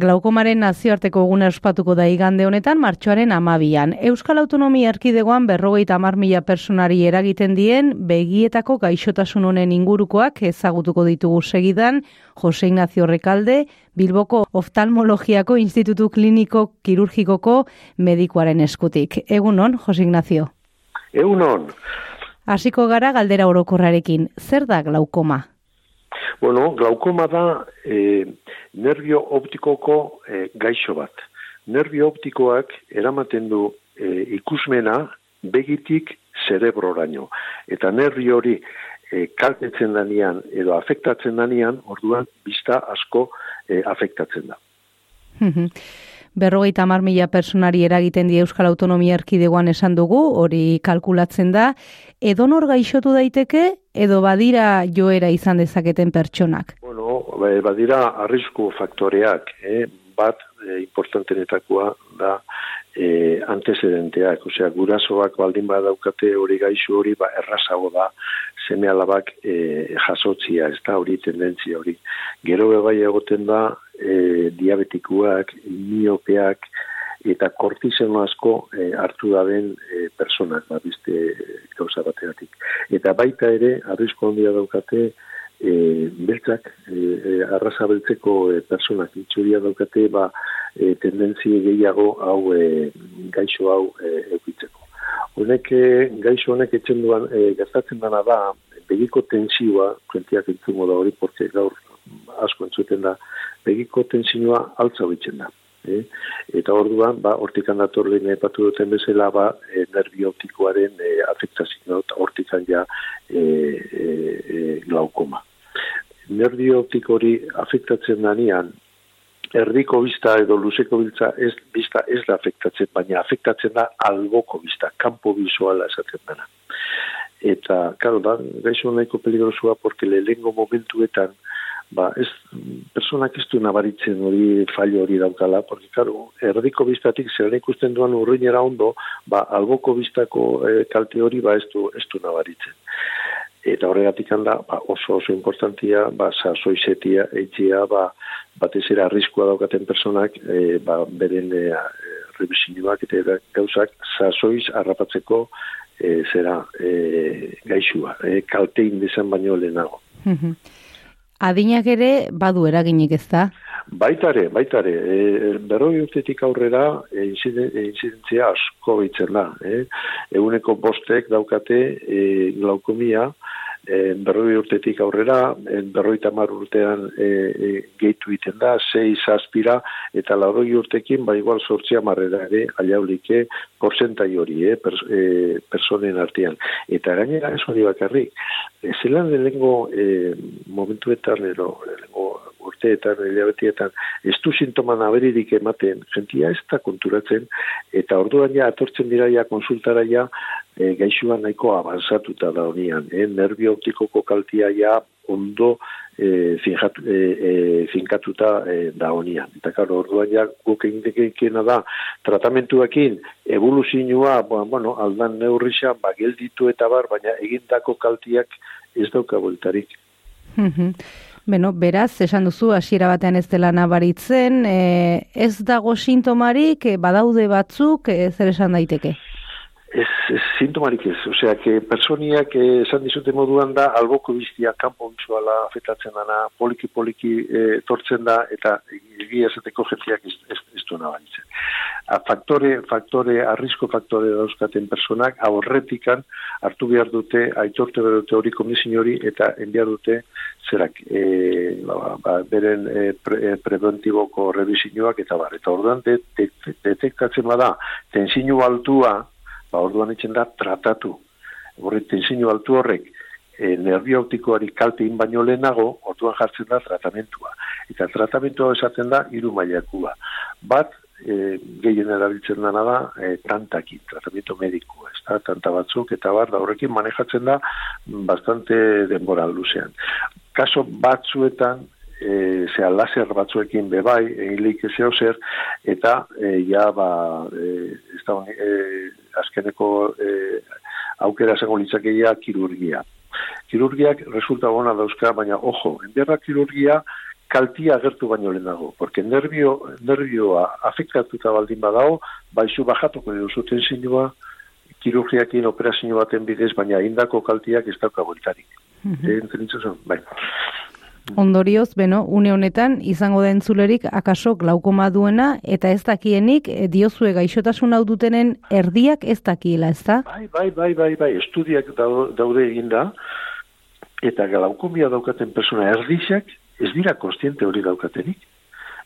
Glaukomaren nazioarteko eguna ospatuko da igande honetan martxoaren amabian. Euskal Autonomia Erkidegoan berrogeita amar mila personari eragiten dien begietako gaixotasun honen ingurukoak ezagutuko ditugu segidan Jose Ignacio Rekalde, Bilboko Oftalmologiako Institutu Kliniko Kirurgikoko medikuaren eskutik. Egunon, Jose Ignacio? Egunon. Hasiko gara galdera orokorrarekin. Zer da glaukoma? Bueno, glaukoma da e, nervio optikoko e, gaixo bat. Nervio optikoak eramaten du e, ikusmena begitik zerebroraino. Eta nervio hori e, kaltetzen danian edo afektatzen danian, orduan bizta asko e, afektatzen da. Berrogeita mar mila personari eragiten di Euskal Autonomia Erkidegoan esan dugu, hori kalkulatzen da, edo nor gaixotu daiteke, edo badira joera izan dezaketen pertsonak? Bueno, badira arrisku faktoreak, eh? bat e, importantenetakoa da e, antecedenteak, osea, gurasoak baldin badaukate hori gaixo hori, ba, errazago da seme alabak e, jasotzia, ez da hori tendentzia hori. Gero bebai egoten da e, diabetikuak, miopeak, eta kortizeno asko e, hartu da den e, personak, ba, bizte gauza bateatik. Eta baita ere, arrisko handia daukate, e, beltzak, e, e, arraza beltzeko e, personak itxuria daukate, ba, e, tendenzi gehiago hau e, gaixo hau e, eukitzeko. Honek, e, gaixo honek etxen duan, e, gertatzen dana da, begiko tensioa, kuentiak entzumo da hori, porque gaur asko entzuten da, begiko tensioa altza bitzen da. E? Eta orduan, ba, hortikan dator lehen epatu duten bezala, ba, e, nervi optikoaren e, afektazio, hortikan ja e, e, e, glaukoma. Nervi optiko hori afektatzen danean, erdiko bizta edo luzeko biltza ez, bizta ez da afektatzen, baina afektatzen da alboko bizta, kampo visuala esaten dana. Eta, karo, da, gaixo nahiko peligrosua, porque lehengo momentuetan, ba, ez, personak ez du nabaritzen hori fallo hori daukala, porque, karo, erdiko biztatik zer ikusten duan urruinera ondo, ba, alboko biztako e, kalte hori, ba, ez du, ez du nabaritzen. Eta horregatik handa, ba, oso oso importantia, ba, sasoizetia, eitxia, ba, batez ere arriskua daukaten personak, e, ba, beren e, revisioak eta gauzak, sasoiz harrapatzeko e, zera e, gaixua, e, kaltein dizan baino lehenago. Adinak ere badu eraginik ez da? Baitare, baitare. E, berroi urtetik aurrera e, incidentzia asko bitzen da. Eh? Eguneko bostek daukate e, glaukomia, e, berroi urtetik aurrera, en berroi tamar urtean e, e, gehitu iten da, sei zazpira, eta lauroi urtekin, ba igual sortzia marrera ere, aliaulike, porzentai hori, eh, pers, e, personen artean. Eta gainera, ez hori bakarrik, e, zelan lehenko e, momentuetan, ero, urteetan, hilabetietan, ez du sintoman aberirik ematen, jentia ez da konturatzen, eta orduan ja, atortzen dira ja, konsultara ja, e, gaixua nahiko avanzatuta da honian, e, nervio optikoko kaltia ja, ondo e, finjatu, e, e, finkatuta e, da honian. Eta karo, orduan ja, guk egin da, tratamentuekin, evoluzioa, bueno, aldan neurrisa, ba, gelditu eta bar, baina egindako kaltiak ez dauka boltarik. Beno, beraz, esan duzu, hasiera batean ez dela nabaritzen, e, ez dago sintomarik, e, badaude batzuk, e, zer esan daiteke? Ez, ez sintomarik ez, osea, que personiak eh, esan dizute moduan da, alboko biztia kanpo bizuala afetatzen dana, poliki-poliki eh, tortzen da, eta egia esateko jentiak ez, ez, ez du nabaritzen. Faktore, faktore, arrisko faktore dauzkaten personak, aurretikan hartu behar dute, aitorte behar dute hori komisin hori, eta enbiar dute zerak, e, ba, ba, beren e, pre, preventiboko revisioak, eta bar, eta orduan detektatzen de, de, bada, tensinu altua, ba, orduan itzen da tratatu. Horre, tensiño altu horrek, e, nervio optikoari kalte baino lehenago, orduan jartzen da tratamentua. Eta tratamentua esaten da, iru maiakua. Bat, e, gehien erabiltzen dana da, e, tantakin, tratamiento medikua, ez da, tanta batzuk, eta bar, da horrekin manejatzen da, bastante denbora luzean. Kaso batzuetan, e, zea laser batzuekin bebai, egilik zeo zer, eta e, ja, ba, e, ez da, e, azkeneko e, aukera zengo kirurgia. Kirurgiak resulta bona dauzka, baina ojo, enberra kirurgia kaltia agertu baino lehenago, porque nervio, nervioa afektatuta baldin badago, baizu bajatuko duzu tensinua, kirurgiakin operazio baten bidez, baina indako kaltiak ez dauka boltarik. Mm -hmm. bai. Ondorioz, beno, une honetan, izango da entzulerik akaso glaukoma duena, eta ez dakienik, e, diozue gaixotasun hau dutenen erdiak ez dakiela, ez da? Bai, bai, bai, bai, bai, estudiak daude eginda, eta glaukomia daukaten persona erdixak, ez dira kostiente hori daukatenik.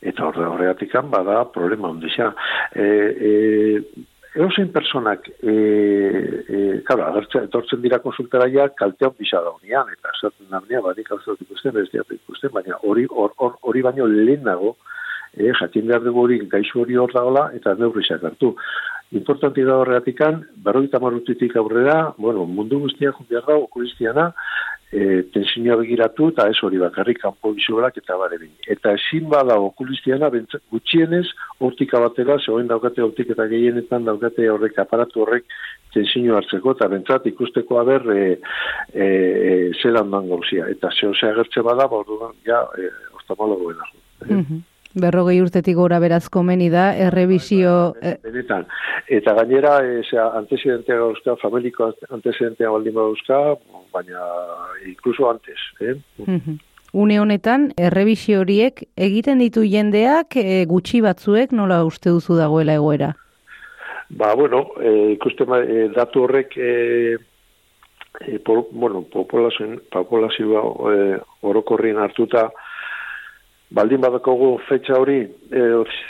Eta horre horregatik bada problema ondisa. E, e, Eusen personak, e, e, claro, agertzen, etortzen dira konsultara ja, kaltea bisa daunian, eta esaten da nea, badik alzat ikusten, ez diat ikusten, baina hori hori baino lehen dago, e, jakin behar dugu hori gaixo hori hor dagoela, eta neurrisak hartu. Importanti da horregatikan, berroita marrutitik aurrera, bueno, mundu guztiak juntiar da, okulistiana, e, tensioa begiratu eta ez hori bakarrik kanpo bizualak eta bare bin. Eta ezin bada okulistiana gutxienez hortika batera, zegoen daukate hortik eta gehienetan daukate horrek aparatu horrek tensio hartzeko eta bentsat ikusteko haber e, e, zelan gauzia. Eta zeo ze agertze bada, borduan, ja, e, oftalmologoena. Mm berrogei urtetik gora beraz komeni da, errebizio... Bai, bai, benetan. Eta gainera, eza, antecedentea gauzka, familiko antecedentea baldin gauzka, baina inkluso antes. Eh? Une honetan, errebizio horiek egiten ditu jendeak e, gutxi batzuek nola uste duzu dagoela egoera? Ba, bueno, e, ikusten e, datu horrek... E, E, por, bueno, populazioa, e, orokorrin hartuta, baldin badakogu fetxa hori, e,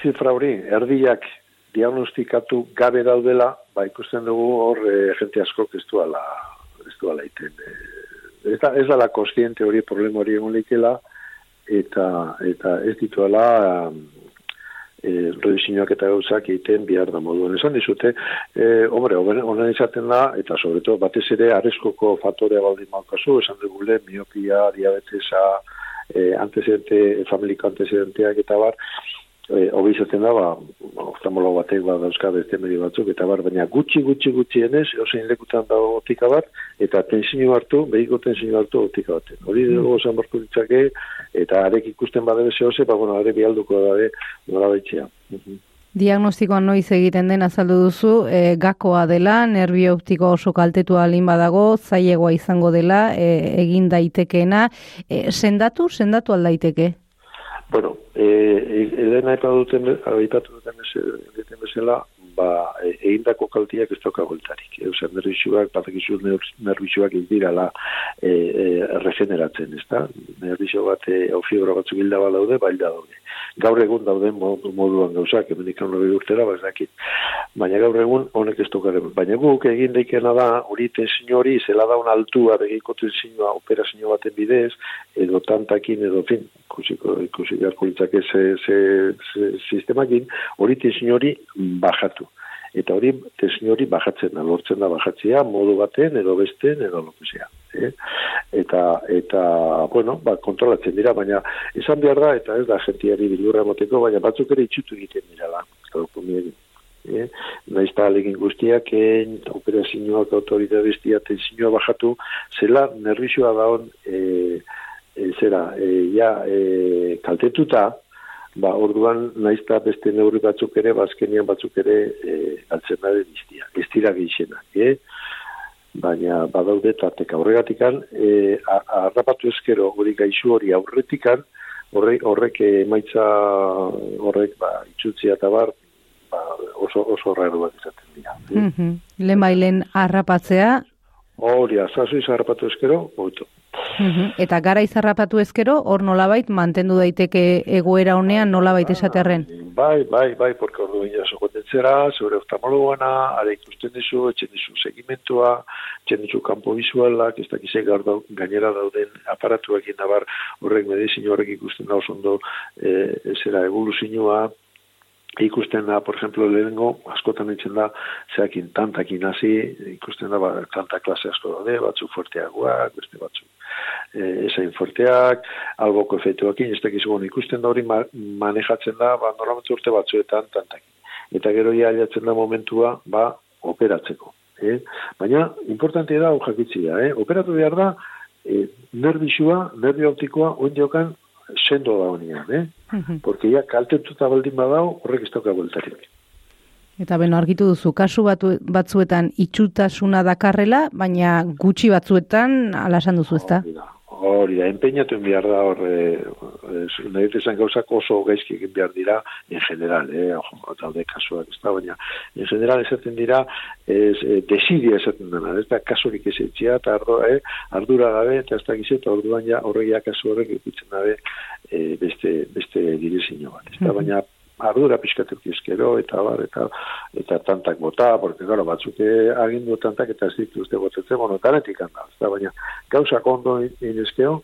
zifra hori, erdiak diagnostikatu gabe daudela, ba ikusten dugu hor e, jente asko ez duala, ez duala iten. E, ez, da, ez dala konstiente hori problema hori egon leikela, eta, eta ez dituela e, redizinoak eta gauzak egiten bihar da moduan. Esan dizute, e, hombre, honen izaten da, eta sobreto batez ere arezkoko faktorea baldin malkazu, esan dugu miopia, diabetesa, eh, antecedente, familiko antecedenteak eta bar, eh, hobi izaten da, ba, oftalmolo batek ba, dauzka beste medio batzuk, eta bar, baina gutxi, gutxi, gutxi enez, osein lekutan da otika bat, eta tensio hartu, behiko tensio hartu otika bat. Hori mm. dugu osan barko ditzake, eta arek ikusten badebe zehose, ba, bueno, are bialduko da, nola baitxea. Mhm. Diagnostikoan noiz egiten den azaldu duzu, e, gakoa dela, nervio optiko oso kaltetu alin badago, zailegoa izango dela, e, egin daitekeena. E, sendatu, sendatu aldaiteke? Bueno, e, edena eta duten, aipatu duten bezala, ba, e, egin dako kaltiak ez toka goltarik. E, Eusen, nervixuak, batakizu nervixuak ez dira la, e, e, regeneratzen, ez da? Nervixo bat, e, fibra batzuk hilda balaude, bailda daude gaur egun dauden moduan gauzak, hori urtera, ba Baina gaur egun honek ez dukaren. Baina guk egin daikena da, hori tensiño hori, zela da altua begiko tensiñoa operazio baten bidez, edo tantakin, edo fin, ikusiko, ikusiko garko litzake ze, ze, ze, sistemakin, hori tensiño hori bajatu eta hori tesin hori bajatzen da, lortzen da bajatzea, modu baten, edo besten, edo lokuzea. Eh? Eta, eta, bueno, ba, kontrolatzen dira, baina izan behar da, eta ez da jentiari bilurra moteko, baina batzuk ere itxutu egiten dira da. Eh? Naiz eta alegin guztiak, en, operazioak autoridadestia tensioa bajatu, zela nervizioa daun, e, e, zera, e, ja, e, kaltetuta, ba, orduan naizta beste neurri batzuk ere, bazkenian ba, batzuk ere e, altzen da diztia, ez dira geixena, e? baina badaude tartek aurregatikan, e, arrapatu ezkero hori gaixu hori aurretikan, horrek, emaitza horrek ba, itxutzia eta bar, ba, oso, oso raro bat izaten dira. Mm -hmm. Lehen bailen arrapatzea? Hori, azazu izarrapatu ezkero, oito. Eta gara izarrapatu ezkero, hor nolabait, mantendu daiteke egoera honean nolabait esaterren? Bai, bai, bai, porque hor duin jaso kontentzera, zeure oftalmologoana, are ikusten dizu, etxen dizu segimentua, etxen dizu kampo visualak, ez dakize gainera dauden aparatuak inabar horrek medizin horrek ikusten da osondo e, zera evoluzioa, ikusten da, por ejemplo, lehenengo, askotan ditzen da, zeakin tantakin hasi, ikusten da, ba, tanta klase asko daude, batzuk fuerteagoak, beste batzuk e, esain fuerteak, alboko efeituakin, ez dakizu ikusten da hori manejatzen da, ba, normalmente urte batzuetan tantakin. Eta gero ja da momentua, ba, operatzeko. Eh? Baina, importante da, jakitzia, eh? operatu behar da, e, nerbixua, nerbi optikoa, oin jokan, sendo da honian, eh? Porque ja kaltetuta baldin badao, horrek ez dauka bueltarik. Eta beno argitu duzu, kasu batu, batzuetan itxutasuna dakarrela, baina gutxi batzuetan alasan duzu ezta? Hori da, empeñatu behar da hor, e, e, nahi dezan gauzak oso gaizki egin behar dira, en general, eh, daude kasuak, ez da, baina, en general esaten dira, ez, e, desidia esaten dena, ez da, kasurik ez etxia, eta ardo, eh, ardura gabe, eta ez da gizet, orduan ja, horregia kasu horrek ikutzen dabe, e, beste, beste direzino bat, ez da, baina, ardura pixkatuk izkero, eta bar, eta, eta tantak bota, porque, gara, batzuk agindu tantak, eta ez dituzte botetzen, bueno, tanetik handa, da, baina, gauzak ondo inezkeo,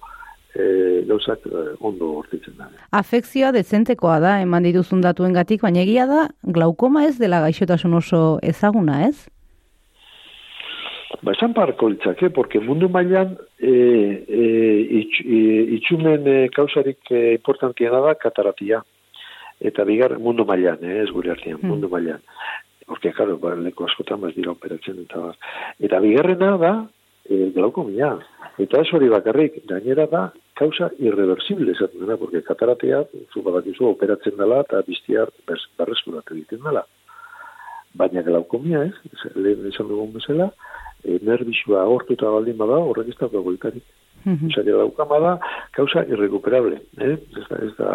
e, gauzak e, ondo hortitzen da. Afekzioa dezentekoa da, eman dituzun datuen gatik, baina egia da, glaukoma ez dela gaixotasun oso ezaguna, ez? Ba, esan parko litzake, porque mundu mailan e, e, itxumen e, kausarik e, importantiena da kataratia eta bigar mundu mailan, eh, ez gure artean, mm. mundu mailan. Porque, claro, ba, leko askotan baz dira operatzen eta bat. Eta bigarrena da, e, glaukomia. Eta ez hori bakarrik, gainera da, kausa irreversible esaten dena, porque kataratea, zu badakizu, operatzen dela, eta biztiar barreskurat egiten dela. Baina glaukomia, ez, lehen esan dugun bezala, e, nervizua hortuta baldin bada, horrek ez da goitarik. Osa, que daukama da, causa irrecuperable, eh? Ez da, ez da,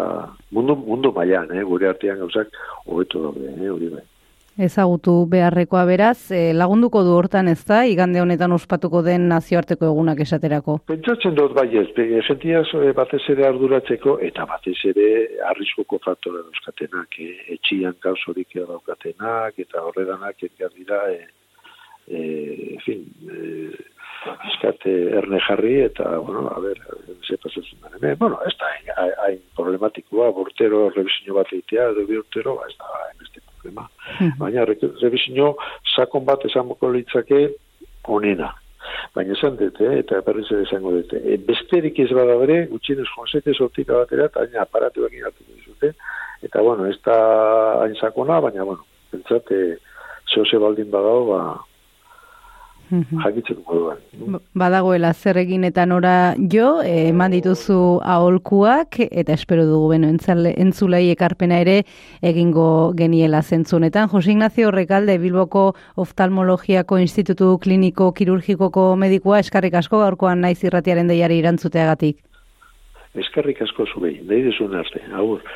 mundu, mundu maian, eh? Gure artean gauzak hobeto daude, eh? Hori bai. Ezagutu beharrekoa beraz, eh, lagunduko du hortan ez da, igande honetan ospatuko den nazioarteko egunak esaterako? Pentsatzen dut bai ez, esentia eh, batez ere arduratzeko, eta batez ere arriskoko faktora dauzkatenak, eh? etxian gauzorik daukatenak, eta horredanak, edgar dira, eh, eh, en fin, eh, eskate erne jarri eta, bueno, a ver, ze pasatzen da. Hemen, bueno, ez da hain problematikoa, bortero revisio bat eitea, edo bi urtero, ba, ez da hain problema. Baina revisio sakon bat esamoko litzake onena. Baina esan dute, eh, eta berriz ere esango dute. E, besterik ez bada bere, gutxinez jonsete sortika batera, eta hain aparatu egin hartu dizute. Eta, bueno, ez da hain sakona, baina, bueno, pentsate, zehose baldin badao, ba, jakitzen moduan. Badagoela zer egin eta nora jo, eh, eman dituzu aholkuak, eta espero dugu beno entzulei ekarpena ere egingo geniela zentzunetan. Jose Ignacio Rekalde, Bilboko Oftalmologiako Institutu Kliniko Kirurgikoko medikua, eskarrik asko gaurkoan naiz irratiaren deiari irantzuteagatik. Eskarrik asko zubei, nahi arte, agur.